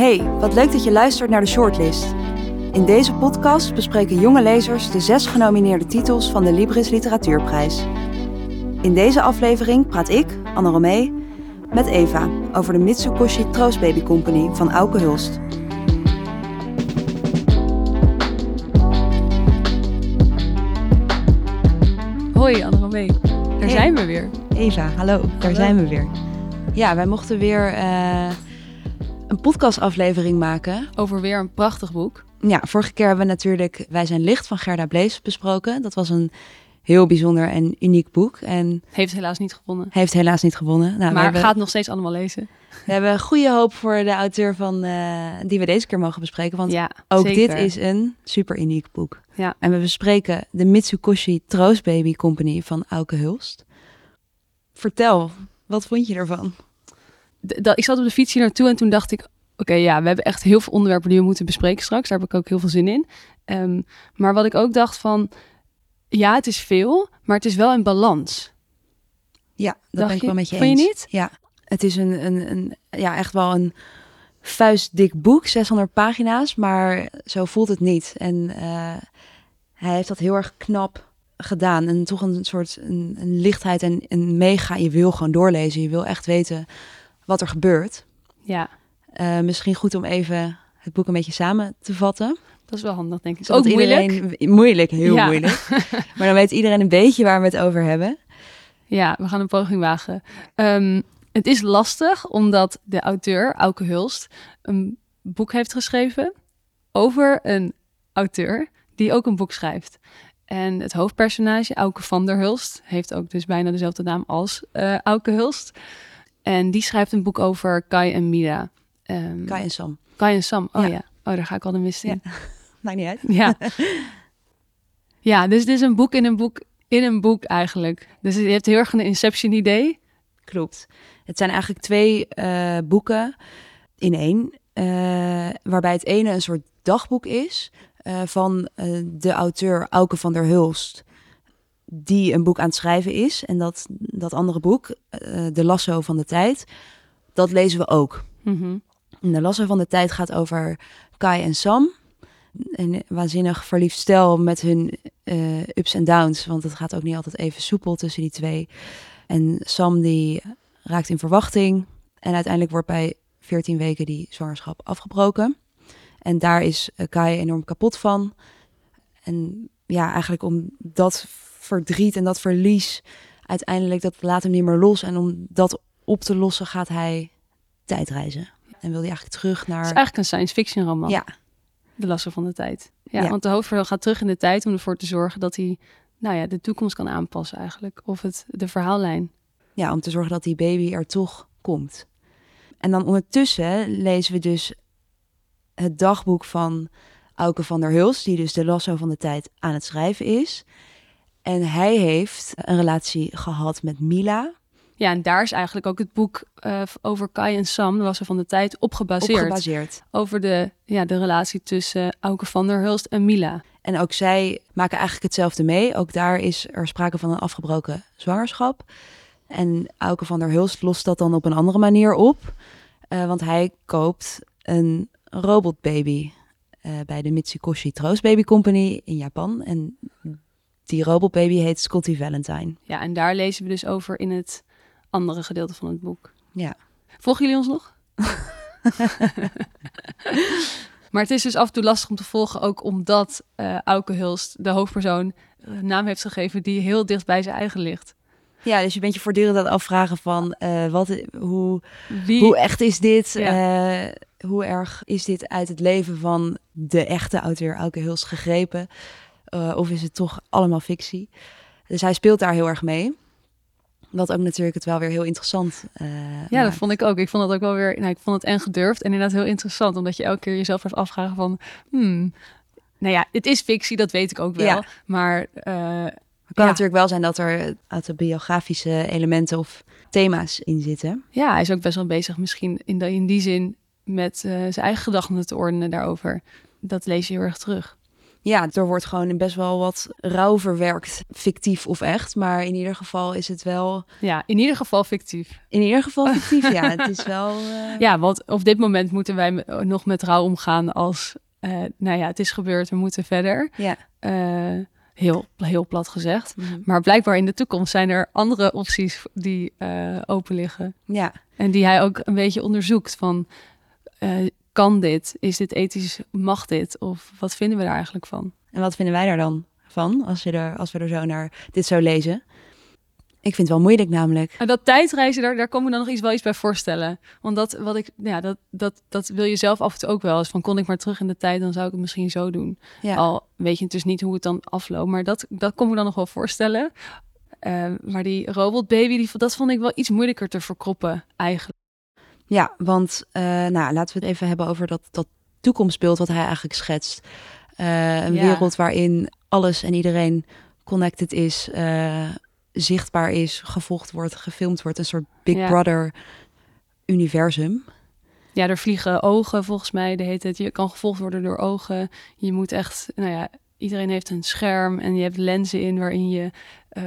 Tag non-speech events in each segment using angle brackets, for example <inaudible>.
Hey, wat leuk dat je luistert naar de Shortlist. In deze podcast bespreken jonge lezers de zes genomineerde titels van de Libris Literatuurprijs. In deze aflevering praat ik, Anne Romee, met Eva over de Mitsukoshi Troost Baby Company van Auke Hulst. Hoi Anne Romee, daar Hey. zijn we weer. Eva, hallo, daar Hallo. zijn we weer. Ja, wij mochten weer eh, een podcastaflevering maken. Over weer een prachtig boek. Ja, vorige keer hebben we natuurlijk Wij zijn licht van Gerda Blees besproken. Dat was een heel bijzonder en uniek boek en Heeft helaas niet gewonnen. heeft helaas niet gewonnen. Nou, maar hebben, gaat nog steeds allemaal lezen. we hebben goede hoop voor de auteur van, eh, die we deze keer mogen bespreken. Want ja, ook zeker. dit is een super uniek boek. Ja. En we bespreken de Mitsukoshi Troost Baby Company van Auke Hulst. Vertel, wat vond je ervan? Dat, ik zat op de fiets hier naartoe en toen dacht ik... Oké, ja, we hebben echt heel veel onderwerpen die we moeten bespreken straks. Daar heb ik ook heel veel zin in. Ehm, maar wat ik ook dacht van... Ja, het is veel, maar het is wel in balans. Ja, dat Dacht ben ik je? wel met je Vond je eens. niet? Ja, het is een, een, een, ja, echt wel een vuistdik boek, 600 pagina's, maar zo voelt het niet. En eh, hij heeft dat heel erg knap gedaan. En toch een soort een, een lichtheid en een mega. Je wil gewoon doorlezen. Je wil echt weten wat er gebeurt. Ja, Eh, misschien goed om even het boek een beetje samen te vatten. dat is wel handig, denk ik. Zodat ook moeilijk. Iedereen, moeilijk, heel Ja. moeilijk. <laughs> Maar dan weet iedereen een beetje waar we het over hebben. Ja, we gaan een poging wagen. Ehm, het is lastig omdat de auteur, Auke Hulst, een boek heeft geschreven over een auteur die ook een boek schrijft. En het hoofdpersonage, Auke van der Hulst, heeft ook dus bijna dezelfde naam als eh Auke Hulst. En die schrijft een boek over Kai en Mira. Ehm, Kai en Sam. Kai en Sam, oh Ja. ja. Oh, daar ga ik al de mist in. <laughs> Maakt niet uit. Ja. <laughs> ja, dus het is een boek in een boek in een boek eigenlijk. Dus je hebt heel erg een Inception idee. Klopt. Het zijn eigenlijk twee eh, boeken in één. eh, waarbij het ene een soort dagboek is eh, van de auteur Auke van der Hulst. Die een boek aan het schrijven is. En dat, dat andere boek, eh, De Lasso van de Tijd, dat lezen we ook. Mhm. En De Lasso van de Tijd gaat over Kai en Sam. Een waanzinnig verliefd stel met hun eh, ups en downs. Want het gaat ook niet altijd even soepel tussen die twee. En Sam die raakt in verwachting. En uiteindelijk wordt bij 14 weken die zwangerschap afgebroken. En daar is eh, Kai enorm kapot van. En ja, eigenlijk om dat verdriet en dat verlies... uiteindelijk, dat laat hem niet meer los. En om dat op te lossen gaat hij tijdreizen. En wil hij eigenlijk terug naar... Het is eigenlijk een science fiction roman. Ja, De lassen van de tijd. Ja, Ja. want de hoofdverhaal gaat terug in de tijd om ervoor te zorgen dat hij nou ja, de toekomst kan aanpassen eigenlijk. Of het, de verhaallijn. ja, om te zorgen dat die baby er toch komt. En dan ondertussen lezen we dus het dagboek van Auke van der Hulst, die dus de lasso van de tijd aan het schrijven is. En hij heeft een relatie gehad met Mila, Ja, en daar is eigenlijk ook het boek eh, over Kai en Sam, de lassen van de tijd, op gebaseerd. op gebaseerd. Over de, ja, de relatie tussen Auke van der Hulst en Mila. En ook zij maken eigenlijk hetzelfde mee. Ook daar is er sprake van een afgebroken zwangerschap. En Auke van der Hulst lost dat dan op een andere manier op. Eh, want hij koopt een robotbaby eh, bij de Mitsukoshi Troost Baby Company in Japan. En die robotbaby heet Scotty Valentine. Ja, en daar lezen we dus over in het andere gedeelte van het boek. Ja. Volgen jullie ons nog? <laughs> maar het is dus af en toe lastig om te volgen, ook omdat eh Auke Hulst, de hoofdpersoon, een naam heeft gegeven die heel dicht bij zijn eigen ligt. Ja, dus je bent je voortdurend aan het afvragen van eh, wat, hoe, Wie, hoe echt is dit? Eh, hoe erg is dit uit het leven van de echte auteur Auke Hulst gegrepen? Eh, of is het toch allemaal fictie? Dus hij speelt daar heel erg mee. Wat ook natuurlijk het wel weer heel interessant eh ja, dat vond ik ook. Ik vond het ook wel weer, nou, ik vond het en gedurfd en inderdaad heel interessant, omdat je elke keer jezelf blijft afvragen van, hmm, nou ja, het is fictie, dat weet ik ook wel, Ja. maar eh, Het kan ja. natuurlijk wel zijn dat er autobiografische elementen of thema's in zitten. ja, hij is ook best wel bezig misschien in, de, in die zin met zijn eigen gedachten te ordenen daarover. Dat lees je heel erg terug. Ja, er wordt gewoon best wel wat rouw verwerkt, fictief of echt. Maar in ieder geval is het wel... Ja, in ieder geval fictief. In ieder geval fictief, ja. <laughs> Het is wel... Uh... Ja, want op dit moment moeten wij nog met rouw omgaan als... Uh, nou ja, het is gebeurd, we moeten verder. Ja. Uh, heel, heel plat gezegd. Mhm. Maar blijkbaar in de toekomst zijn er andere opties die open liggen. Ja. En die hij ook een beetje onderzoekt van kan dit? Is dit ethisch? Mag dit? Of wat vinden we daar eigenlijk van? En wat vinden wij daar dan van als, je er, als we er zo naar dit zo lezen? Ik vind het wel moeilijk namelijk. En dat tijdreizen, daar, daar kom ik dan nog iets, wel iets bij voorstellen. Want dat, wat ik, ja, dat, dat, dat wil je zelf af en toe ook wel eens. Van kon ik maar terug in de tijd, dan zou ik het misschien zo doen. Ja. Al weet je dus niet hoe het dan afloopt. Maar dat, dat kom ik dan nog wel voorstellen. Uh, maar die robotbaby, die, dat vond ik wel iets moeilijker te verkroppen eigenlijk. Ja, want uh, nou, laten we het even hebben over dat, dat toekomstbeeld wat hij eigenlijk schetst. Uh, een Ja. wereld waarin alles en iedereen connected is, uh, zichtbaar is, gevolgd wordt, gefilmd wordt. Een soort Big Ja. Brother universum. Ja, er vliegen ogen volgens mij. De heet het. Je kan gevolgd worden door ogen. Je moet echt, nou ja, iedereen heeft een scherm en je hebt lenzen in waarin je eh,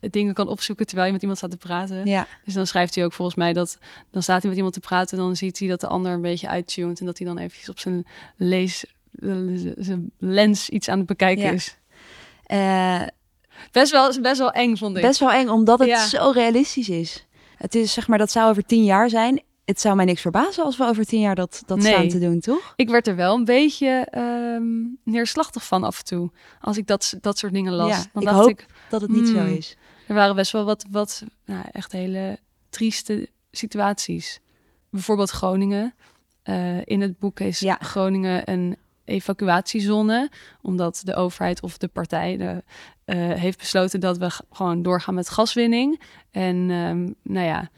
dingen kan opzoeken terwijl je met iemand staat te praten. Ja, Dus dan schrijft hij ook volgens mij dat dan staat hij met iemand te praten, dan ziet hij dat de ander een beetje uittunt en dat hij dan eventjes op zijn lees zijn lens iets aan het bekijken Ja. is. Eh, Best wel, best wel eng vond ik. best wel eng, omdat het Ja. zo realistisch is. Het is zeg maar, dat zou over tien jaar zijn. Het zou mij niks verbazen als we over tien jaar dat, dat Nee. staan te doen, toch? Ik werd er wel een beetje ehm, neerslachtig van af en toe. Als ik dat, dat soort dingen las. Ja, dan ik dacht hoop- ik, Dat het niet zo Hmm. is. er waren best wel wat, wat nou, echt hele trieste situaties. Bijvoorbeeld Groningen. Eh, in het boek is Ja. Groningen een evacuatiezone. Omdat de overheid of de partij de, eh, heeft besloten dat we gewoon doorgaan met gaswinning. En ehm, nou ja,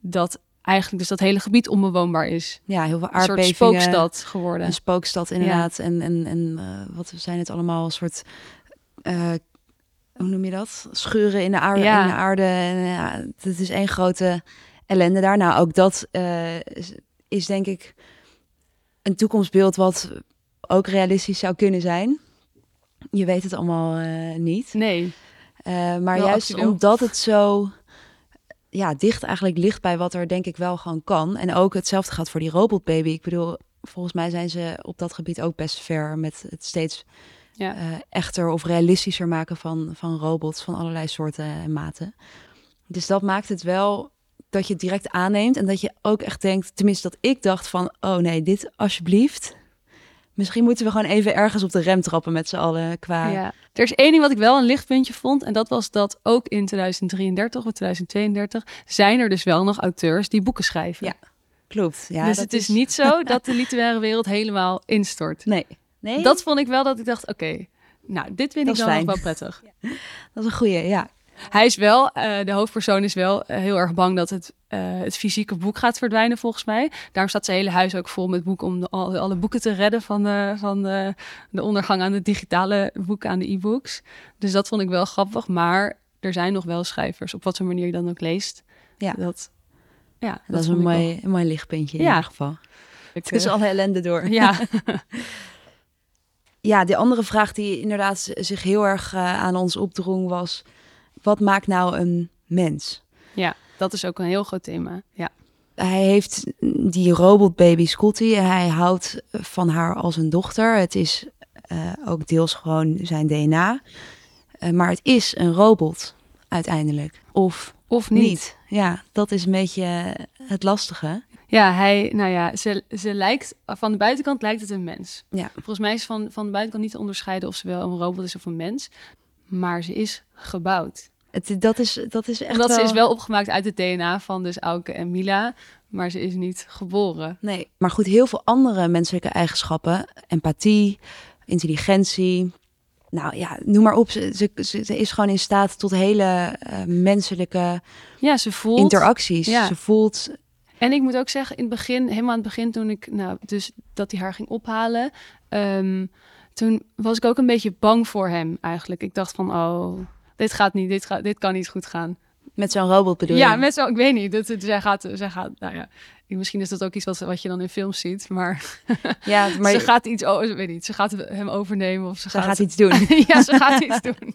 dat eigenlijk dus dat hele gebied onbewoonbaar is. Ja, heel veel Een soort aardbevingen. spookstad geworden. Een spookstad inderdaad. En, en, en eh, wat zijn het allemaal? Een soort, eh, hoe noem je dat? Scheuren in de aarde. Ja. In de aarde. En, ja, het is één grote ellende daar. Nou, ook dat eh, is, is denk ik een toekomstbeeld wat ook realistisch zou kunnen zijn. Je weet het allemaal eh, niet. Nee, Eh, maar Wel juist omdat het zo ja, dicht eigenlijk ligt bij wat er denk ik wel gewoon kan. En ook hetzelfde gaat voor die robotbaby. Ik bedoel, volgens mij zijn ze op dat gebied ook best ver met het steeds ja. eh, echter of realistischer maken van, van robots van allerlei soorten en maten. Dus dat maakt het wel dat je het direct aanneemt en dat je ook echt denkt, tenminste dat ik dacht van, oh nee, dit alsjeblieft. Misschien moeten we gewoon even ergens op de rem trappen met z'n allen qua... Ja. Er is één ding wat ik wel een lichtpuntje vond. En dat was dat ook in 2033 of 2032 zijn er dus wel nog auteurs die boeken schrijven. Ja, Klopt. Ja, dus het is, niet zo <laughs> dat de literaire wereld helemaal instort. Nee. nee. Dat vond ik wel dat ik dacht, oké, nou, dit vind Dat ik dan nog wel prettig. <laughs> dat is een goeie, ja. Hij is wel, eh, de hoofdpersoon is wel eh, heel erg bang dat het, eh, het fysieke boek gaat verdwijnen, volgens mij. Daarom staat zijn hele huis ook vol met boeken om de, al, alle boeken te redden van, de, van de, de ondergang aan de digitale boeken, aan de e-books. Dus dat vond ik wel grappig. Maar er zijn nog wel schrijvers, op wat voor manier je dan ook leest. Ja. Dat, ja, Dat, is een wel- mooi, een mooi lichtpuntje in Ja. ieder geval. ik, Tussen eh, alle ellende door. Ja, <laughs> Ja, de andere vraag die inderdaad zich heel erg aan ons opdrong was... Wat maakt nou een mens? ja, dat is ook een heel groot thema. Ja, Hij heeft die robotbaby Scotty. Hij houdt van haar als een dochter. Het is eh, ook deels gewoon zijn DNA. Eh, maar het is een robot uiteindelijk. Of of niet. niet. Ja, dat is een beetje het lastige. Ja, hij, nou ja, ze, ze lijkt, van de buitenkant lijkt het een mens. Ja. Volgens mij is van, van de buitenkant niet te onderscheiden of ze wel een robot is of een mens. Maar ze is gebouwd. Het, dat, is, dat is echt Omdat wel... ze is wel opgemaakt uit het DNA van dus Auke en Mila. Maar ze is niet geboren. Nee, maar goed, heel veel andere menselijke eigenschappen. Empathie, intelligentie. Nou ja, noem maar op. Ze, ze, ze- ze is gewoon in staat tot hele eh, menselijke Ja, ze voelt. interacties. Ja. Ze voelt... En ik moet ook zeggen, in het begin, helemaal aan het begin, toen ik, nou, dus dat hij haar ging ophalen, ehm, toen was ik ook een beetje bang voor hem eigenlijk. Ik dacht van, oh, dit gaat niet, dit, gaat, dit kan niet goed gaan. Met zo'n robot bedoel ja, je? met zo, ik weet niet. Dat, het- zij gaat, zij gaat, nou ja, misschien is dat ook iets wat, wat je dan in films ziet, maar, <laughs> Ja, maar ze gaat iets, o- ik weet niet, ze gaat hem overnemen of ze, ze gaat iets doen. <laughs> ja, ze gaat <laughs> iets doen.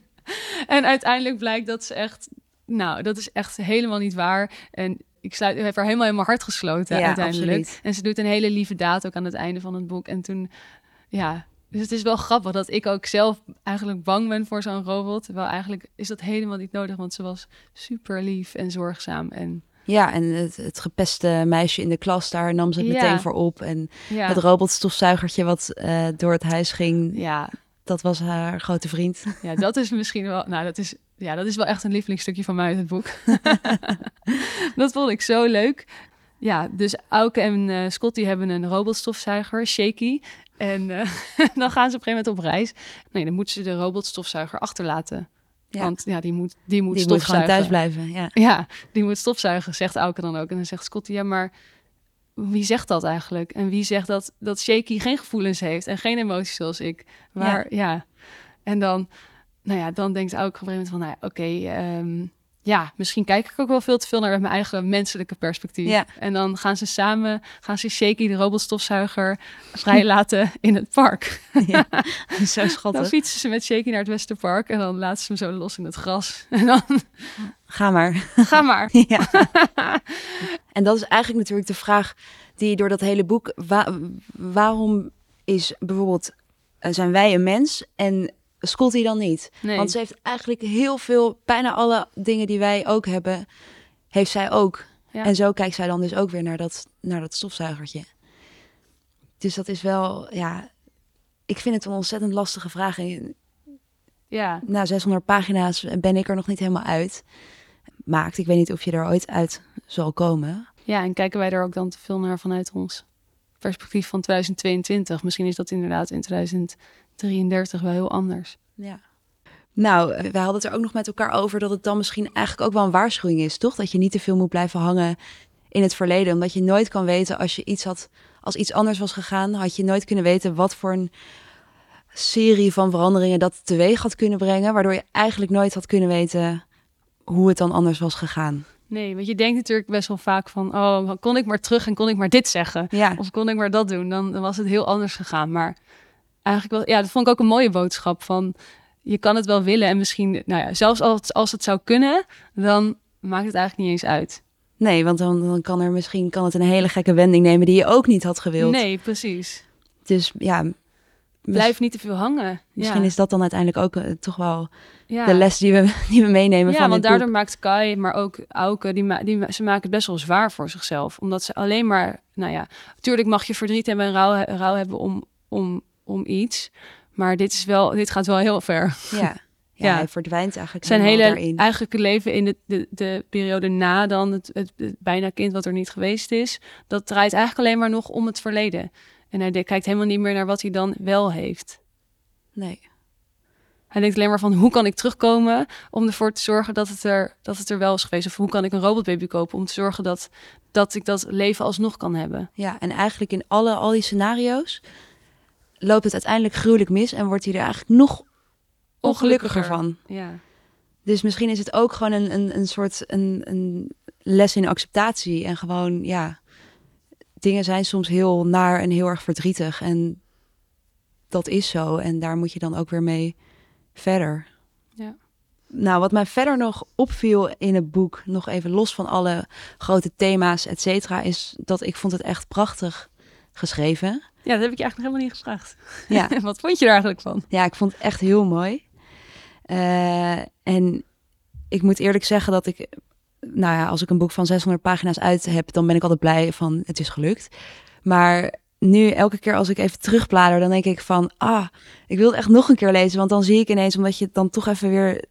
En uiteindelijk blijkt dat ze echt, nou, dat is echt helemaal niet waar. En ik sluit, heb haar helemaal in mijn hart gesloten Ja, uiteindelijk. absoluut. En ze doet een hele lieve daad ook aan het einde van het boek. En toen, ja, dus het is wel grappig dat ik ook zelf eigenlijk bang ben voor zo'n robot. Terwijl eigenlijk is dat helemaal niet nodig, want ze was super lief en zorgzaam. En Ja, en het, het gepeste meisje in de klas, daar nam ze het Ja. meteen voor op. En ja, het robotstofzuigertje wat eh, door het huis ging, ja, dat was haar grote vriend. ja, dat is misschien wel, nou, dat is, ja, dat is wel echt een lievelingsstukje van mij uit het boek. <laughs> dat vond ik zo leuk. Ja, dus Auke en eh Scotty hebben een robotstofzuiger, Shaky. En eh, <laughs> dan gaan ze op een gegeven moment op reis. Nee, dan moeten ze de robotstofzuiger achterlaten. Ja. Want ja, die moet, die moet Die moet gewoon stofzuigen. thuis blijven. Ja. Ja, die moet stofzuigen, zegt Auke dan ook. En dan zegt Scotty, ja, maar wie zegt dat eigenlijk? En wie zegt dat, dat Shaky geen gevoelens heeft en geen emoties zoals ik? Waar, ja. En dan, nou ja, dan denkt Auke op een gegeven moment van, nou ja, oké, ehm, ja, misschien kijk ik ook wel veel te veel naar mijn eigen menselijke perspectief. Ja. En dan gaan ze samen, gaan ze Shaky, de robotstofzuiger, vrijlaten <laughs> in het park. ja. <laughs> Zo Dan schattig. fietsen ze met Shaky naar het Westerpark en dan laten ze hem zo los in het gras. <laughs> En dan, Ga maar. ga maar. ja. En dat is eigenlijk natuurlijk de vraag die door dat hele boek... wa- waarom is bijvoorbeeld... eh, zijn wij een mens en Scotty dan niet? Nee. Want ze heeft eigenlijk heel veel... Bijna alle dingen die wij ook hebben, heeft zij ook. Ja. En zo kijkt zij dan dus ook weer naar dat, naar dat stofzuigertje. Dus dat is wel, ja... Ik vind het een ontzettend lastige vraag. En Ja, na 600 pagina's ben ik er nog niet helemaal uit. Maakt. Ik weet niet of je er ooit uit zal komen. Ja, en kijken wij er ook dan te veel naar vanuit ons perspectief van 2022? Misschien is dat inderdaad in 2033 wel heel anders. Ja. Nou, eh, we hadden het er ook nog met elkaar over dat het dan misschien eigenlijk ook wel een waarschuwing is, toch? Dat je niet te veel moet blijven hangen in het verleden. Omdat je nooit kan weten als je iets had, als iets anders was gegaan, had je nooit kunnen weten wat voor een serie van veranderingen dat teweeg had kunnen brengen. Waardoor je eigenlijk nooit had kunnen weten hoe het dan anders was gegaan. Nee, want je denkt natuurlijk best wel vaak van... oh, kon ik maar terug en kon ik maar dit zeggen? Ja, Of kon ik maar dat doen? Dan was het heel anders gegaan. Maar eigenlijk wel... Ja, dat vond ik ook een mooie boodschap van... je kan het wel willen en misschien... nou ja, zelfs als, als het zou kunnen... dan maakt het eigenlijk niet eens uit. nee, want dan, dan kan er misschien kan het een hele gekke wending nemen die je ook niet had gewild. Nee, precies. Dus ja, Blijf niet te veel hangen. misschien ja. is dat dan uiteindelijk ook eh, toch wel ja. de les die we, die we meenemen Ja, van want daardoor boek. maakt Kai, maar ook Auke, die, ma die ze maken het best wel zwaar voor zichzelf. Omdat ze alleen maar, nou ja, natuurlijk mag je verdriet hebben en rouw, rouw hebben om, om, om iets. Maar dit, is wel, dit gaat wel heel ver. Ja. Ja, <laughs> Ja. hij verdwijnt eigenlijk Zijn hele daarin. eigenlijke leven in de, de, de periode na dan het, het, het bijna kind wat er niet geweest is, dat draait eigenlijk alleen maar nog om het verleden. En hij kijkt helemaal niet meer naar wat hij dan wel heeft. Nee. Hij denkt alleen maar van hoe kan ik terugkomen om ervoor te zorgen dat het er, dat het er wel is geweest. Of hoe kan ik een robotbaby kopen om te zorgen dat, dat ik dat leven alsnog kan hebben. Ja, en eigenlijk in alle, al die scenario's loopt het uiteindelijk gruwelijk mis en wordt hij er eigenlijk nog ongelukkiger van. Ja, Dus misschien is het ook gewoon een, een, een soort een, een les in acceptatie. En gewoon, ja, dingen zijn soms heel naar en heel erg verdrietig. En dat is zo. En daar moet je dan ook weer mee verder. Ja. Nou, wat mij verder nog opviel in het boek, nog even los van alle grote thema's, et cetera, is dat ik vond het echt prachtig geschreven. ja dat heb ik je eigenlijk nog helemaal niet gevraagd. Ja, <laughs> Wat vond je er eigenlijk van? ja ik vond het echt heel mooi. Eh, en ik moet eerlijk zeggen dat ik, nou ja, als ik een boek van 600 pagina's uit heb, dan ben ik altijd blij van het is gelukt. Maar nu, elke keer als ik even terugblader, dan denk ik van, ah, ik wil het echt nog een keer lezen. Want dan zie ik ineens, omdat je het dan toch even weer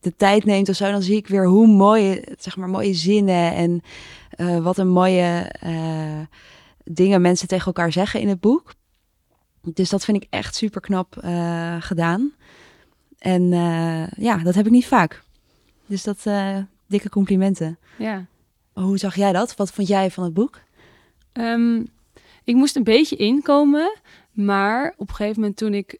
de tijd neemt of zo, dan zie ik weer hoe mooi, zeg maar, mooie zinnen en eh, wat een mooie eh, dingen mensen tegen elkaar zeggen in het boek. Dus dat vind ik echt super knap eh, gedaan. En eh, ja, dat heb ik niet vaak. Dus dat eh, dikke complimenten. Ja. Hoe zag jij dat? Wat vond jij van het boek? Ehm, ik moest een beetje inkomen, maar op een gegeven moment toen ik,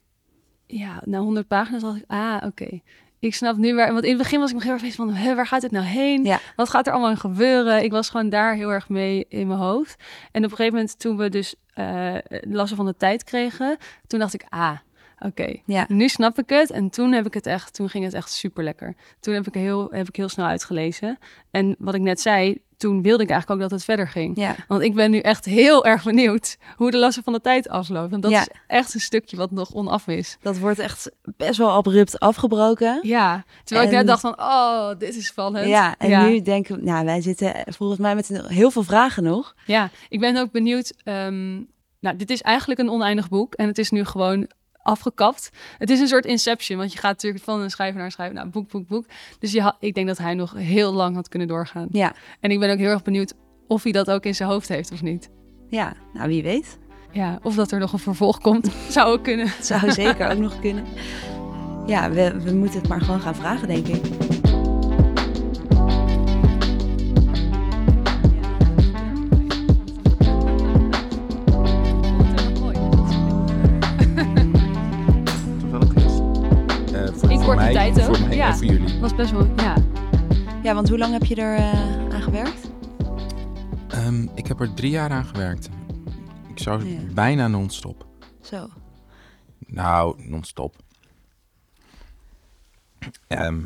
ja, na 100 pagina's dacht ik, ah, oké. Ik snap nu waar... Want in het begin was ik nog heel erg van, "Hè, waar gaat het nou heen? Ja. Wat gaat er allemaal in gebeuren? Ik was gewoon daar heel erg mee in mijn hoofd. En op een gegeven moment, toen we dus eh lassen van de tijd kregen, toen dacht ik, ah, oké, Ja. nu snap ik het. En toen heb ik het echt, toen ging het echt super lekker. Toen heb ik heel, heb ik heel snel uitgelezen. En wat ik net zei, toen wilde ik eigenlijk ook dat het verder ging. Ja. Want ik ben nu echt heel erg benieuwd hoe de lassen van de tijd afloopt. Want dat Ja. is echt een stukje wat nog onaf is. Dat wordt echt best wel abrupt afgebroken. Ja, terwijl ik net dacht van, oh, dit is spannend. Ja, en ja. nu denken we, nou, wij zitten volgens mij met heel veel vragen nog. Ja, ik ben ook benieuwd. ehm, nou, dit is eigenlijk een oneindig boek en het is nu gewoon afgekapt. Het is een soort inception, want je gaat natuurlijk van een schrijver naar een schrijver, nou, boek, boek, boek. Dus je ik denk dat hij nog heel lang had kunnen doorgaan. Ja, En ik ben ook heel erg benieuwd of hij dat ook in zijn hoofd heeft of niet. ja, nou wie weet. Ja, of dat er nog een vervolg komt, <laughs> zou ook kunnen. Zou zeker ook nog kunnen. Ja, we, we moeten het maar gewoon gaan vragen, denk ik. Tijd ook, Voor mij ja. en voor jullie. was best wel, ja. Ja, want hoe lang heb je er eh, aan gewerkt? Ehm, ik heb er drie jaar aan gewerkt. Ik zou Ja. bijna non-stop. Zo. Nou, non-stop. Ehm,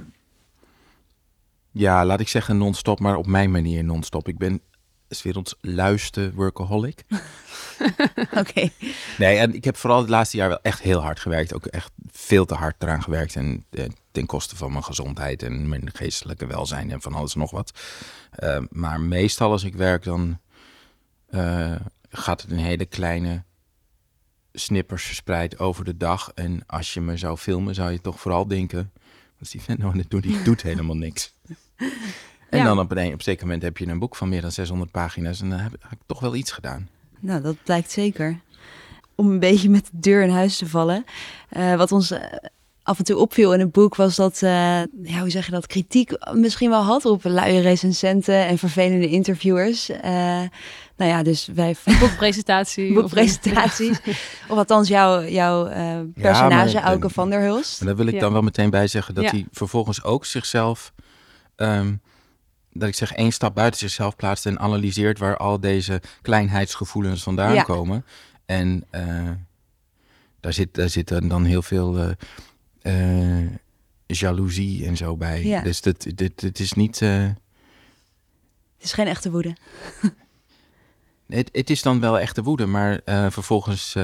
ja, laat ik zeggen non-stop, maar op mijn manier non-stop. Ik ben werelds luiste workaholic. <laughs> <laughs> Oké. Nee, en ik heb vooral het laatste jaar wel echt heel hard gewerkt. Ook echt veel te hard eraan gewerkt. En eh, ten koste van mijn gezondheid en mijn geestelijke welzijn en van alles en nog wat. Eh, maar meestal als ik werk, dan eh, gaat het in hele kleine snippers verspreid over de dag. En als je me zou filmen, zou je toch vooral denken... Wat is die vent nou aan het doen? Die doet helemaal niks. <laughs> En Ja. dan op een, op een zeker moment heb je een boek van meer dan 600 pagina's. En dan heb, heb ik toch wel iets gedaan. Nou, dat blijkt zeker. Om een beetje met de deur in huis te vallen. Eh, wat ons eh, af en toe opviel in het boek was dat, eh, ja, hoe zeg je dat, kritiek misschien wel had op luie recensenten en vervelende interviewers. Eh, nou ja, dus wij <laughs> <laughs> Boekpresentatie. boekpresentaties. <laughs> of althans jouw, jouw eh, personage, maar- Auke van der Hulst. En daar wil ik Ja. dan wel meteen bij zeggen dat Ja. hij vervolgens ook zichzelf, ehm, dat ik zeg één stap buiten zichzelf plaatst en analyseert waar al deze kleinheidsgevoelens vandaan Ja. komen. En eh, daar, zit, daar zit dan heel veel eh, jaloezie en zo bij. Ja. Dus dit, dit, dit is niet. Het is geen echte woede. <laughs> het, het is dan wel echte woede, maar vervolgens,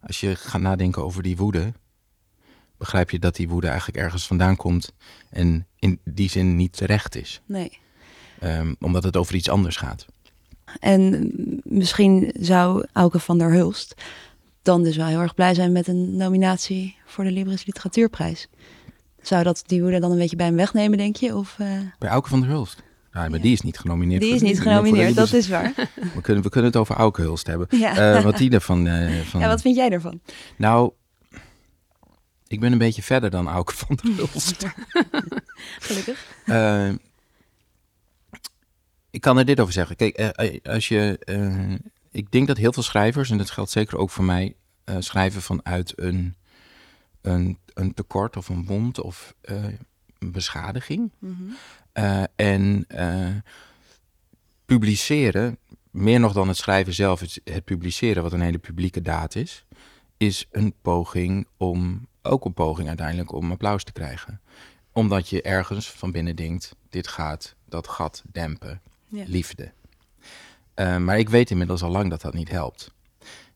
als je gaat nadenken over die woede, begrijp je dat die woede eigenlijk ergens vandaan komt en in die zin niet terecht is. Nee. Ehm, omdat het over iets anders gaat. En misschien zou Auke van der Hulst dan dus wel heel erg blij zijn met een nominatie voor de Libris Literatuurprijs. Zou dat die woede dan een beetje bij hem wegnemen, denk je? Of, eh, Bij Auke van der Hulst. Nou, maar Ja. die is niet genomineerd. die is niet genomineerd, dat is waar. <laughs> We kunnen, we kunnen het over Auke Hulst hebben. Ja. Eh, wat die ervan... eh, van... ja, wat vind jij ervan? Nou, ik ben een beetje verder dan Auke van der Hulst. <laughs> Gelukkig. Eh, ik kan er dit over zeggen. Kijk, eh, als je, eh, ik denk dat heel veel schrijvers, en dat geldt zeker ook voor mij, eh, schrijven vanuit een, een, een tekort of een wond of eh, een beschadiging. Eh, en eh, publiceren, meer nog dan het schrijven zelf, het, het publiceren, wat een hele publieke daad is, is een poging om, ook een poging uiteindelijk om applaus te krijgen. Omdat je ergens van binnen denkt, dit gaat dat gat dempen, Ja. liefde. Eh, maar ik weet inmiddels al lang dat dat niet helpt.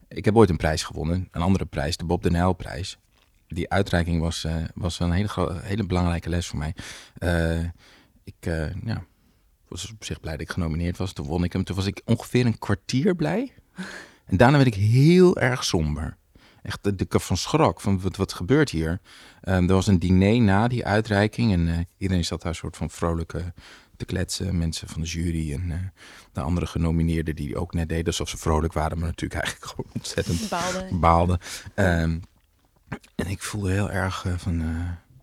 Ik heb ooit een prijs gewonnen, een andere prijs, de Bob de Nijl-prijs. Die uitreiking was, eh, was een hele, hele belangrijke les voor mij. Eh, ik ja, was op zich blij dat ik genomineerd was. Toen won ik hem. Toen was ik ongeveer een kwartier blij. En daarna werd ik heel erg somber. Echt, de- ik van schrok van wat, wat gebeurt hier. Ehm, er was een diner na die uitreiking. En eh, iedereen zat daar soort van vrolijk eh, te kletsen. Mensen van de jury en eh, de andere genomineerden die ook net deden alsof ze vrolijk waren. Maar natuurlijk eigenlijk <laughs> gewoon ontzettend Bepaalde. baalde. Ehm, en ik voelde heel erg van,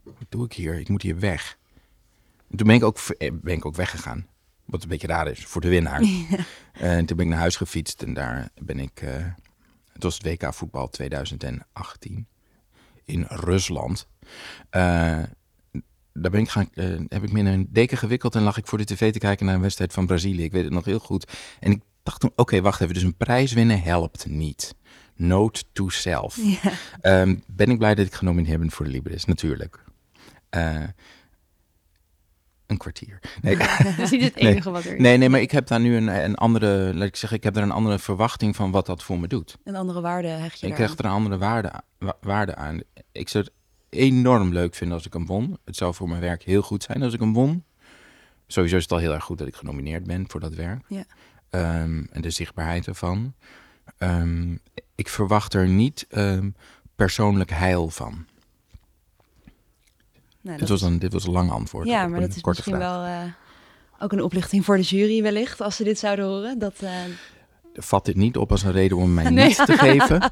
wat doe ik hier? Ik moet hier weg. En toen ben ik ook, ben ik ook weggegaan. Wat een beetje raar is voor de winnaar. <laughs> En toen ben ik naar huis gefietst en daar ben ik... het was het WK voetbal 2018 in Rusland. Eh, daar ben ik gaan, eh, heb ik me in een deken gewikkeld en lag ik voor de tv te kijken naar een wedstrijd van Brazilië. Ik weet het nog heel goed. En ik dacht toen, oké, wacht even, dus een prijs winnen helpt niet. Note to self. Ja. Ehm, ben ik blij dat ik genomineerd ben voor de Libris, natuurlijk. Eh, een kwartier. Nee. <laughs> <laughs> Dat is niet het Nee. enige wat er is. nee, nee, maar ik heb daar nu een, een andere, laat ik zeggen, ik heb daar een andere verwachting van wat dat voor me doet. Een andere waarde hecht je Ik krijg er een andere waarde, wa- waarde aan. Ik zou het enorm leuk vinden als ik hem won. Het zou voor mijn werk heel goed zijn als ik hem won. Sowieso is het al heel erg goed dat ik genomineerd ben voor dat werk. Ja. Ehm, en de zichtbaarheid ervan. Ehm, ik verwacht er niet ehm, persoonlijk heil van. Nou, Dit was, een, dit was een lang antwoord. Ja, op maar een dat is korte misschien vraag. wel eh, ook een oplichting voor de jury wellicht, als ze dit zouden horen. Dat, eh, Vat dit niet op als een reden om mij <laughs> Nee. niet te geven. <laughs>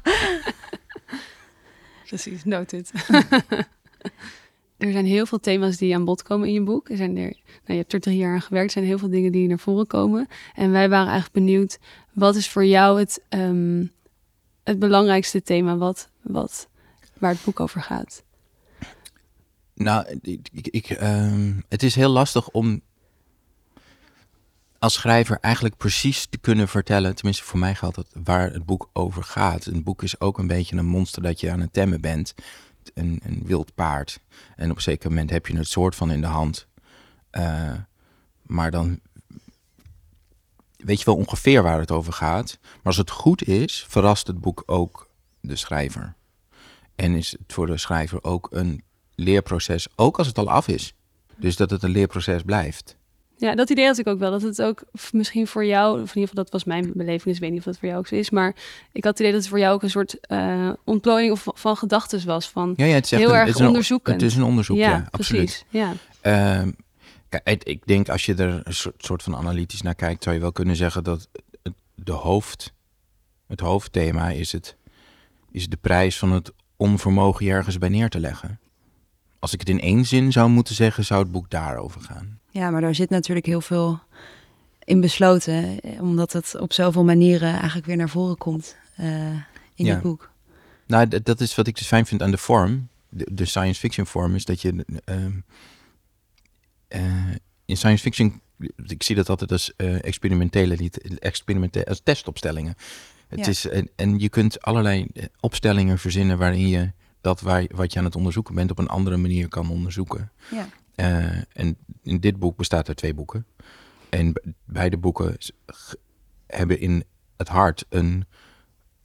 Precies, noted. <laughs> er zijn heel veel thema's die aan bod komen in je boek. Er zijn er, nou, je hebt er drie jaar aan gewerkt. Er zijn heel veel dingen die naar voren komen. En wij waren eigenlijk benieuwd, wat is voor jou het, ehm, het belangrijkste thema wat, wat, waar het boek over gaat? Nou, ik, ik, ehm, het is heel lastig om als schrijver eigenlijk precies te kunnen vertellen, tenminste voor mij geldt dat, waar het boek over gaat. Een boek is ook een beetje een monster dat je aan het temmen bent. Een, een wild paard. En op een zeker moment heb je het soort van in de hand. Eh, maar dan weet je wel ongeveer waar het over gaat. Maar als het goed is, verrast het boek ook de schrijver. En is het voor de schrijver ook een leerproces, ook als het al af is. Dus dat het een leerproces blijft. Ja, dat idee had ik ook wel. Dat het ook misschien voor jou, of in ieder geval dat was mijn beleving, dus ik weet niet of dat voor jou ook zo is. Maar ik had het idee dat het voor jou ook een soort eh ontplooiing of van gedachten was. Van, Ja, ja, het is Heel een, erg het is een-. Het is een onderzoek, ja, absoluut. precies. Ja. Ehm, kijk, ik- denk als je er een soort, van analytisch naar kijkt, zou je wel kunnen zeggen dat het, de hoofd, het hoofdthema is, het, is de prijs van het onvermogen je ergens bij neer te leggen. Als ik het in één zin zou moeten zeggen, zou het boek daarover gaan. ja, maar daar zit natuurlijk heel veel in besloten, eh, omdat het op zoveel manieren eigenlijk weer naar voren komt eh, in Ja. je boek. Nou, dat is wat ik dus fijn vind aan de vorm, de, de science fiction vorm, is dat je ehm, eh, in science fiction, ik zie dat altijd als experimentele, experimentele, als testopstellingen. Het Ja. is, en, en je kunt allerlei opstellingen verzinnen waarin je dat waar, wat je aan het onderzoeken bent op een andere manier kan onderzoeken. Ja. Eh, en in dit boek bestaat uit twee boeken. En be- beide boeken hebben in het hart een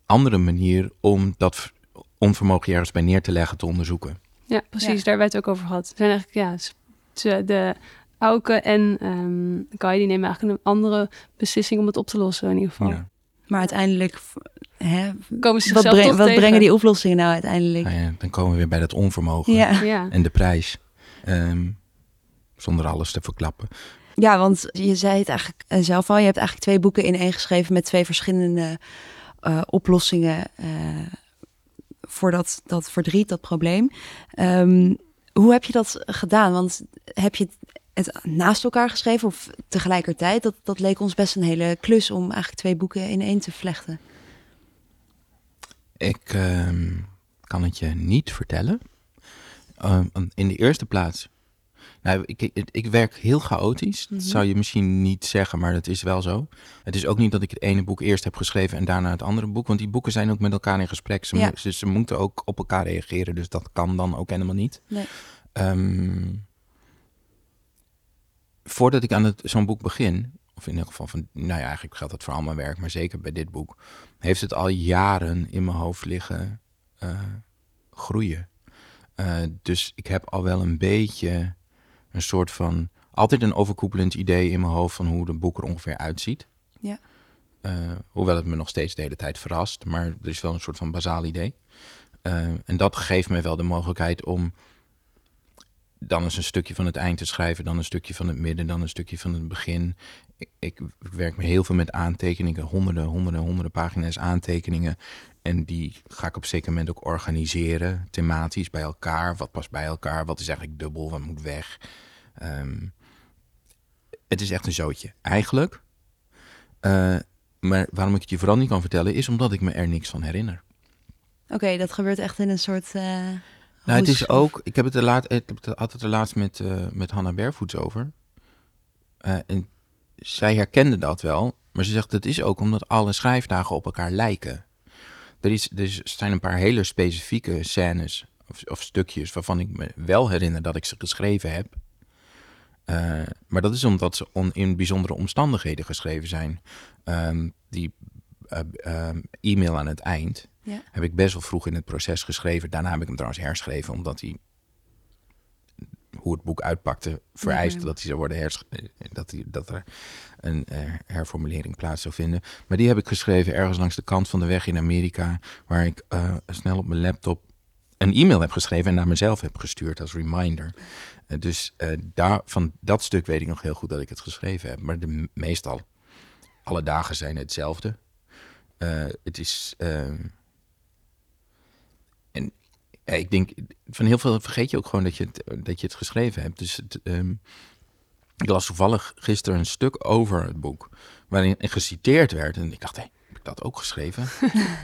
andere manier om dat onvermogen ergens bij neer te leggen te onderzoeken. Ja, precies. Ja. Daar hebben wij het ook over gehad. Het zijn eigenlijk, ja, de Auke en ehm Kai, die nemen eigenlijk een andere beslissing om het op te lossen in ieder geval. Ja. Maar uiteindelijk, hè, Komen ze wat, zichzelf breng- toch wat tegen? brengen die oplossingen nou uiteindelijk? Nou ja, dan komen we weer bij dat onvermogen Ja. Ja, en de prijs. Ehm, zonder alles te verklappen. Ja, want je zei het eigenlijk eh, zelf al. Je hebt eigenlijk twee boeken in één geschreven met twee verschillende eh, oplossingen eh, voor dat, dat verdriet, dat probleem. Ehm, hoe heb je dat gedaan? Want heb je het naast elkaar geschreven of tegelijkertijd? Dat, dat leek ons best een hele klus om eigenlijk twee boeken in één te vlechten. Ik ehm, kan het je niet vertellen. Ehm, in de eerste plaats. Nou, ik, ik, ik werk heel chaotisch. Dat Mhm. zou je misschien niet zeggen, maar dat is wel zo. Het is ook niet dat ik het ene boek eerst heb geschreven en daarna het andere boek. Want die boeken zijn ook met elkaar in gesprek. Ze, Ja. ze, ze moeten ook op elkaar reageren. Dus dat kan dan ook helemaal niet. Nee. Ehm, voordat ik aan zo'n boek begin, of in ieder geval van, nou ja, eigenlijk geldt dat voor al mijn werk, maar zeker bij dit boek, heeft het al jaren in mijn hoofd liggen eh, groeien. Eh, dus ik heb al wel een beetje een soort van, altijd een overkoepelend idee in mijn hoofd van hoe de boek er ongeveer uitziet. Ja. Eh, hoewel het me nog steeds de hele tijd verrast, maar er is wel een soort van bazaal idee. En dat geeft me wel de mogelijkheid om dan eens een stukje van het eind te schrijven, dan een stukje van het midden, dan een stukje van het begin. Ik, ik, werk me heel veel met aantekeningen, honderden, honderden, honderden pagina's aantekeningen. En die ga ik op een zeker moment ook organiseren, thematisch bij elkaar. Wat past bij elkaar? Wat is eigenlijk dubbel? Wat moet weg? Ehm, het is echt een zootje. Eigenlijk. eh, maar waarom ik het je vooral niet kan vertellen, is omdat ik me er niks van herinner. Oké, dat gebeurt echt in een soort eh, Nou, het is ook, ik heb het er laat, ik heb het, het er laatst met, eh met Hanna Barefoot over. Eh, en zij herkende dat wel, maar ze zegt dat is ook omdat alle schrijfdagen op elkaar lijken. Er, is, er zijn een paar hele specifieke scènes of, of stukjes waarvan ik me wel herinner dat ik ze geschreven heb. Eh, maar dat is omdat ze on- in bijzondere omstandigheden geschreven zijn. Ehm, die eh, ehm, e-mail aan het eind Ja. heb ik best wel vroeg in het proces geschreven. Daarna heb ik hem trouwens herschreven, omdat hij hoe het boek uitpakte vereiste Ja. dat hij zou worden hers dat, hij, dat er een eh, herformulering plaats zou vinden. Maar die heb ik geschreven ergens langs de kant van de weg in Amerika, waar ik eh, snel op mijn laptop een e-mail heb geschreven en naar mezelf heb gestuurd als reminder. Eh, dus eh, daar, van dat stuk weet ik nog heel goed dat ik het geschreven heb. Maar de, meestal, alle dagen zijn hetzelfde. Eh, het is. Ja, ik denk, van heel veel vergeet je ook gewoon dat je het, dat je het geschreven hebt. Dus het, ehm, ik las toevallig gisteren een stuk over het boek, waarin geciteerd werd. En ik dacht, hé, heb ik dat ook geschreven?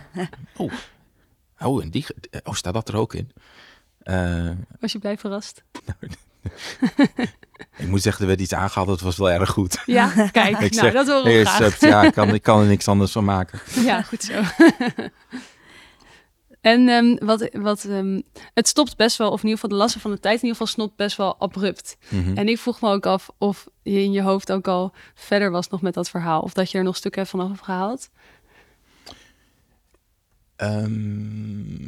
<laughs> oh. oh, en die, oh, staat dat er ook in? Eh, Was je blij verrast? <laughs> <laughs> ik moet zeggen, er werd iets aangehaald, dat was wel erg goed. Ja, kijk, Ik nou, zeg, dat we Hey, graag. Ja, ik kan, ik kan er niks anders van maken. Ja, goed zo. En ehm, wat, wat, ehm, het stopt best wel, of in ieder geval de lasten van de tijd, in ieder geval stopt best wel abrupt. Mhm. En ik vroeg me ook af of je in je hoofd ook al verder was nog met dat verhaal. Of dat je er nog stukken hebt vanaf hebt gehaald. Ehm,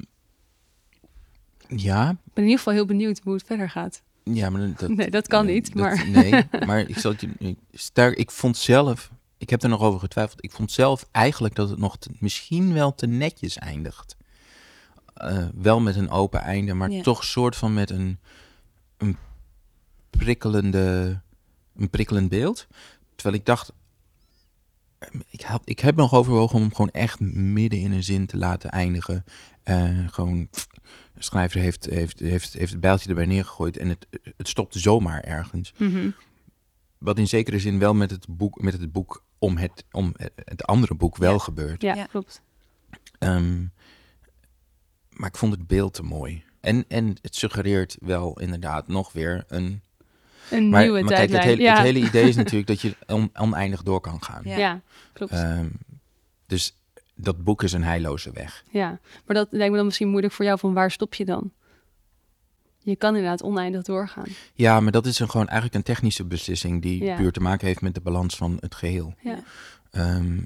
ja, Ik ben in ieder geval heel benieuwd hoe het verder gaat. ja, maar dat, <laughs> Nee, dat kan niet, dat- maar- Nee, <laughs> maar ik zal het je sterk. Ik vond zelf, ik heb er nog over getwijfeld. Ik vond zelf eigenlijk dat het nog te- misschien wel te netjes eindigt. Eh, wel met een open einde, maar Ja. toch soort van met een, een prikkelende, een prikkelend beeld. Terwijl ik dacht, eh, ik, had, ik heb nog overwogen om hem gewoon echt midden in een zin te laten eindigen. Eh, gewoon, pff, de schrijver heeft, heeft, heeft, heeft het bijltje erbij neergegooid en het, het stopt zomaar ergens. Mhm. Wat in zekere zin wel met het boek, met het boek om het, om het andere boek wel Ja. gebeurt. Ja, Ja. klopt. Ehm, maar ik vond het beeld te mooi. En, en het suggereert wel inderdaad nog weer een... Een Maar, nieuwe maar kijk, het tijdlijn. hele, ja. het hele idee is <laughs> natuurlijk dat je on- oneindig door kan gaan. Ja. ja. klopt. Ehm, dus dat boek is een heilloze weg. Ja, maar dat lijkt me dan misschien moeilijk voor jou. Van waar stop je dan? Je kan inderdaad oneindig doorgaan. Ja, maar dat is een, gewoon eigenlijk een technische beslissing die Ja. puur te maken heeft met de balans van het geheel. Ja. Ehm,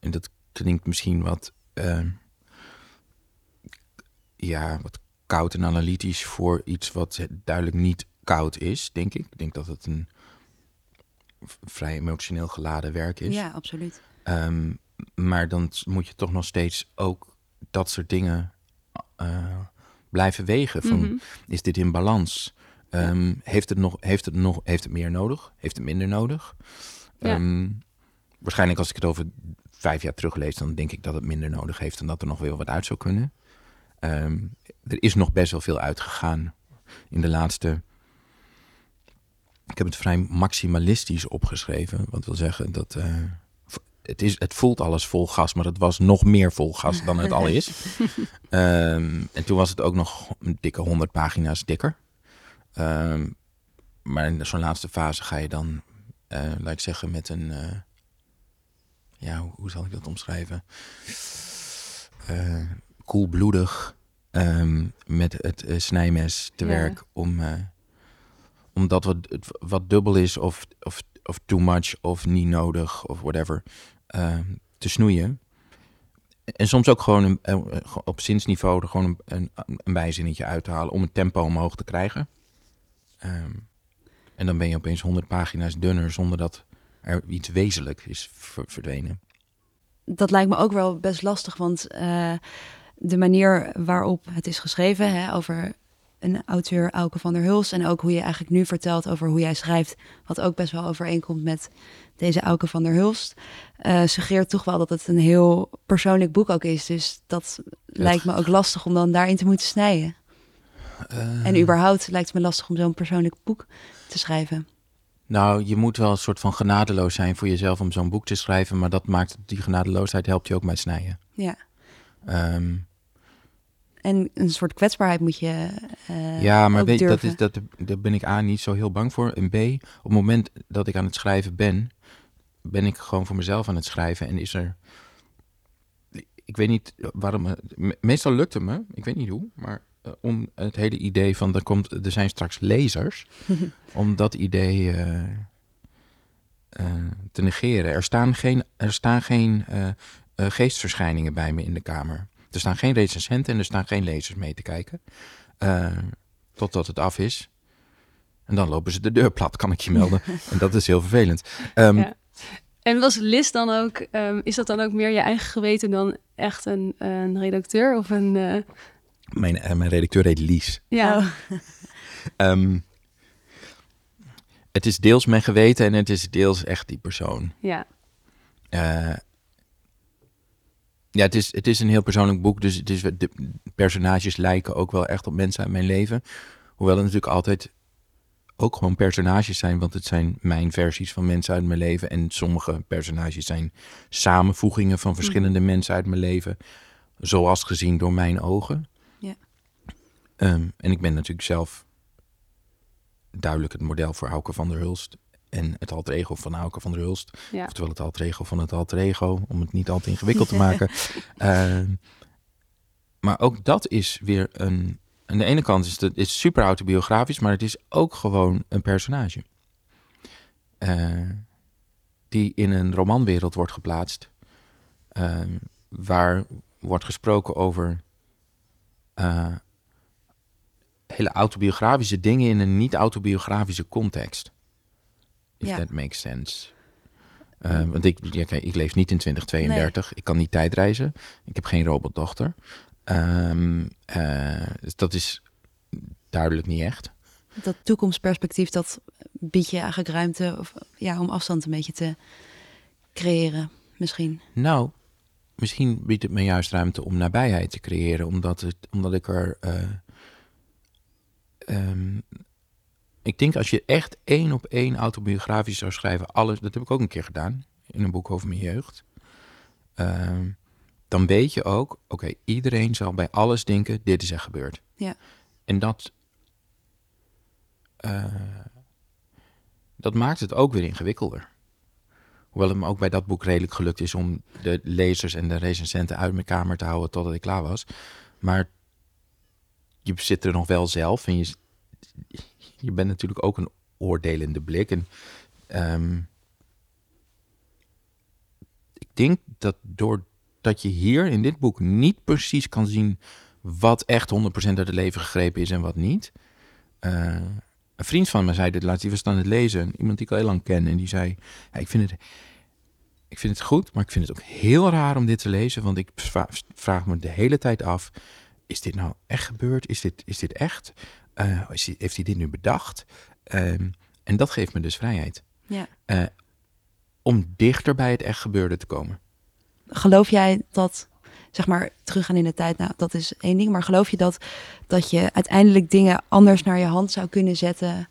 en dat klinkt misschien wat, ehm, ja, wat koud en analytisch voor iets wat duidelijk niet koud is, denk ik. Ik denk dat het een vrij emotioneel geladen werk is. Ja, absoluut. Ehm, maar dan moet je toch nog steeds ook dat soort dingen eh, blijven wegen. Van, Mhm. Is dit in balans? Ehm, heeft, het nog, heeft, het nog, heeft het meer nodig? Heeft het minder nodig? Ja. Ehm, waarschijnlijk als ik het over vijf jaar teruglees, dan denk ik dat het minder nodig heeft en dat er nog wel wat uit zou kunnen. Ehm, er is nog best wel veel uitgegaan in de laatste. Ik heb het vrij maximalistisch opgeschreven. Wat wil zeggen dat. eh, het, is, het voelt alles vol gas, maar het was nog meer vol gas dan het al is. <laughs> Ehm, en toen was het ook nog een dikke 100 pagina's dikker. Ehm, maar in zo'n laatste fase ga je dan, eh, laat ik zeggen, met een. eh, ja, hoe, hoe zal ik dat omschrijven? Koelbloedig ehm, met het eh, snijmes te Ja. werk om, eh, om dat wat, wat dubbel is of, of, of too much of niet nodig of whatever ehm, te snoeien. En soms ook gewoon een, eh, eh, op zinsniveau er gewoon een, een, bijzinnetje uit te halen om het tempo omhoog te krijgen. Ehm, en dan ben je opeens 100 pagina's dunner zonder dat er iets wezenlijk is ver- verdwenen. Dat lijkt me ook wel best lastig, want de manier waarop het is geschreven hè, over een auteur, Auke van der Huls, en ook hoe je eigenlijk nu vertelt over hoe jij schrijft, wat ook best wel overeenkomt met deze Auke van der Hulst, eh, suggereert toch wel dat het een heel persoonlijk boek ook is. Dus dat lijkt me ook lastig om dan daarin te moeten snijden. Eh, En überhaupt lijkt het me lastig om zo'n persoonlijk boek te schrijven. Nou, je moet wel een soort van genadeloos zijn voor jezelf om zo'n boek te schrijven, maar dat maakt die genadeloosheid helpt je ook met snijden. Ja, Ehm, En een soort kwetsbaarheid moet je uh, Ja, maar weet, dat is, dat, daar ben ik A niet zo heel bang voor. En B, op het moment dat ik aan het schrijven ben, ben ik gewoon voor mezelf aan het schrijven. En is er... Ik weet niet waarom... me- Meestal lukt het me, ik weet niet hoe, maar eh, om het hele idee van er, komt, er zijn straks lezers, <laughs> om dat idee eh, eh, te negeren. Er staan geen, er staan geen eh, eh, geestverschijningen bij me in de kamer. Er staan geen recensenten en er staan geen lezers mee te kijken. Eh, totdat het af is. En dan lopen ze de deur plat, kan ik je melden. <laughs> en dat is heel vervelend. Ehm, Ja. En was Lis dan ook, ehm, is dat dan ook meer je eigen geweten dan echt een, een redacteur of een, eh, mijn, eh, mijn redacteur heet Lies. ja, Oh. <laughs> Ehm, het is deels mijn geweten en het is deels echt die persoon. ja, Eh, ja, het is, het is een heel persoonlijk boek, dus het is, de personages lijken ook wel echt op mensen uit mijn leven. Hoewel het natuurlijk altijd ook gewoon personages zijn, want het zijn mijn versies van mensen uit mijn leven. En sommige personages zijn samenvoegingen van verschillende mensen uit mijn leven, zoals gezien door mijn ogen. Ja. Ehm, en ik ben natuurlijk zelf duidelijk het model voor Auke van der Hulst. En het alter ego van Auke van der Hulst. ja. Oftewel het alter ego van het alter ego, om het niet al te ingewikkeld te <laughs> maken. Ehm, maar ook dat is weer een... Aan de ene kant is het is super autobiografisch, maar het is ook gewoon een personage. Eh, die in een romanwereld wordt geplaatst. ehm, waar wordt gesproken over eh, hele autobiografische dingen in een niet-autobiografische context. If Ja. that makes sense. Eh, want ik, ja, kijk, ik leef niet in 2032. Ik kan niet tijdreizen. Ik heb geen robotdochter. Eh, dus dat is duidelijk niet echt. Dat toekomstperspectief, dat biedt je eigenlijk ruimte of, ja, om afstand een beetje te creëren, misschien. Nou, misschien biedt het me juist ruimte om nabijheid te creëren, omdat, het, omdat ik er. eh, ehm, ik denk als je echt één op één autobiografisch zou schrijven, alles, dat heb ik ook een keer gedaan in een boek over mijn jeugd. Ehm, dan weet je ook, oké, iedereen zal bij alles denken, dit is er gebeurd. Ja. En dat, eh, dat maakt het ook weer ingewikkelder. Hoewel het me ook bij dat boek redelijk gelukt is om de lezers en de recensenten uit mijn kamer te houden totdat ik klaar was. Maar je zit er nog wel zelf en je, je bent natuurlijk ook een oordelende blik. En ehm, ik denk dat doordat je hier in dit boek niet precies kan zien wat echt 100% uit het leven gegrepen is en wat niet. Eh, een vriend van me zei dit laatst, die was aan het lezen. Iemand die ik al heel lang ken. En die zei, ja, ik, vind het, ik vind het goed, maar ik vind het ook heel raar om dit te lezen. Want ik vra- vraag me de hele tijd af, is dit nou echt gebeurd? Is dit, is dit echt? Eh, heeft hij dit nu bedacht? Ehm, en dat geeft me dus vrijheid. Ja. Eh, om dichter bij het echt gebeurde te komen. Geloof jij dat, zeg maar, teruggaan in de tijd, nou, dat is één ding. Maar geloof je dat, dat je uiteindelijk dingen anders naar je hand zou kunnen zetten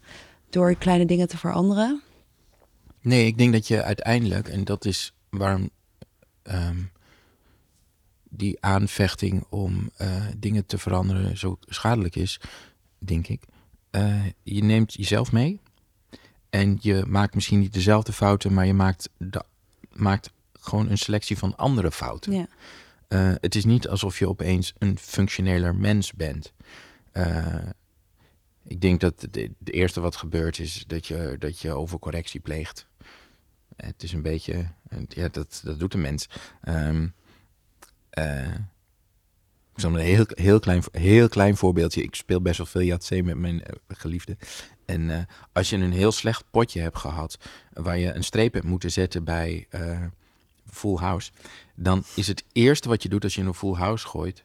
door kleine dingen te veranderen? Nee, ik denk dat je uiteindelijk, en dat is waarom ehm, die aanvechting om eh, dingen te veranderen zo schadelijk is, denk ik. Eh, je neemt jezelf mee en je maakt misschien niet dezelfde fouten, maar je maakt, de, maakt gewoon een selectie van andere fouten. Ja. Eh, het is niet alsof je opeens een functioneler mens bent. Eh, ik denk dat het de, de eerste wat gebeurt is dat je, dat je overcorrectie pleegt. Het is een beetje, ja, dat, dat doet een mens. Ehm, eh, ik zal een heel, heel, klein, heel klein voorbeeldje. Ik speel best wel veel Yatzee met mijn eh, geliefde. En eh, als je een heel slecht potje hebt gehad, waar je een streep hebt moeten zetten bij eh, Full House, dan is het eerste wat je doet als je een Full House gooit,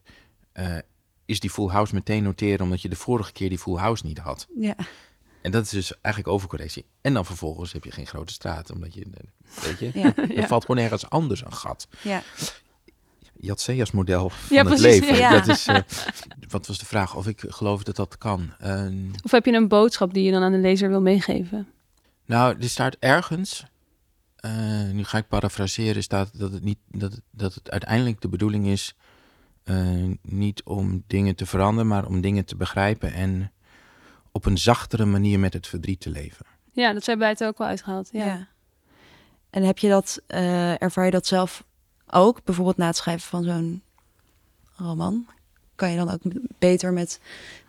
is die Full House meteen noteren, omdat je de vorige keer die Full House niet had. Ja. En dat is dus eigenlijk overcorrectie. En dan vervolgens heb je geen grote straat, omdat je, weet je, Ja. <laughs> er Ja. valt gewoon ergens anders een gat. Ja. Yatzee als model van Ja, het precies, leven. ja. Dat is, eh, <laughs> wat was de vraag? Of ik geloof dat dat kan. Ehm, Of heb je een boodschap die je dan aan de lezer wil meegeven? nou, er staat ergens, eh, nu ga ik parafraseren, staat dat het, niet, dat het, dat het uiteindelijk de bedoeling is Eh, niet om dingen te veranderen, maar om dingen te begrijpen en op een zachtere manier met het verdriet te leven. Ja, dat zijn bij het ook wel uitgehaald. Ja. Ja. En heb je dat, eh, ervaar je dat zelf ook? Bijvoorbeeld na het schrijven van zo'n roman? Kan je dan ook beter met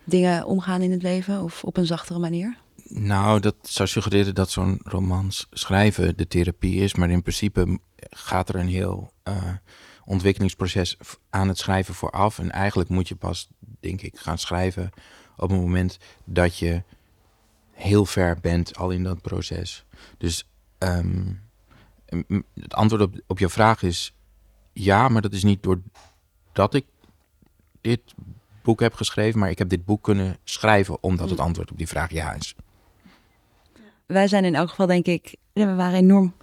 dingen omgaan in het leven of op een zachtere manier? Nou, dat zou suggereren dat zo'n roman s- schrijven de therapie is, maar in principe gaat er een heel eh, ontwikkelingsproces aan het schrijven vooraf. En eigenlijk moet je pas, denk ik, gaan schrijven op het moment dat je heel ver bent al in dat proces. Dus ehm, het antwoord op, op je vraag is ja, maar dat is niet doordat ik dit boek heb geschreven, maar ik heb dit boek kunnen schrijven omdat het antwoord op die vraag ja is. Wij zijn in elk geval, denk ik, we waren enorm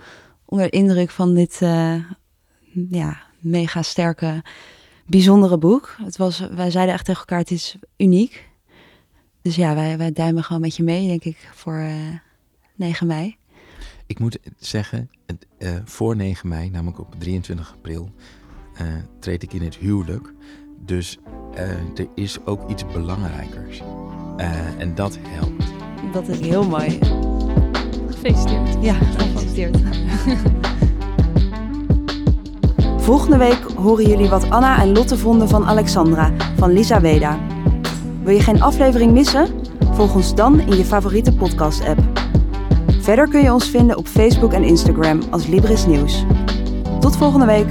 onder de indruk van dit eh, ja, mega sterke, bijzondere boek. Het was, wij zeiden echt tegen elkaar, het is uniek. Dus ja, wij, wij duimen gewoon met je mee, denk ik, voor eh 9 mei. Ik moet zeggen, het, eh, voor 9 mei, namelijk op 23 april, eh, treed ik in het huwelijk. Dus eh, er is ook iets belangrijkers. Eh, en dat helpt. Dat is heel mooi. Gefeliciteerd. Ja, gefeliciteerd. <laughs> Volgende week horen jullie wat Anna en Lotte vonden van Alexandra van Lisa Weda. Wil je geen aflevering missen? Volg ons dan in je favoriete podcast-app. Verder kun je ons vinden op Facebook en Instagram als Libris Nieuws. Tot volgende week.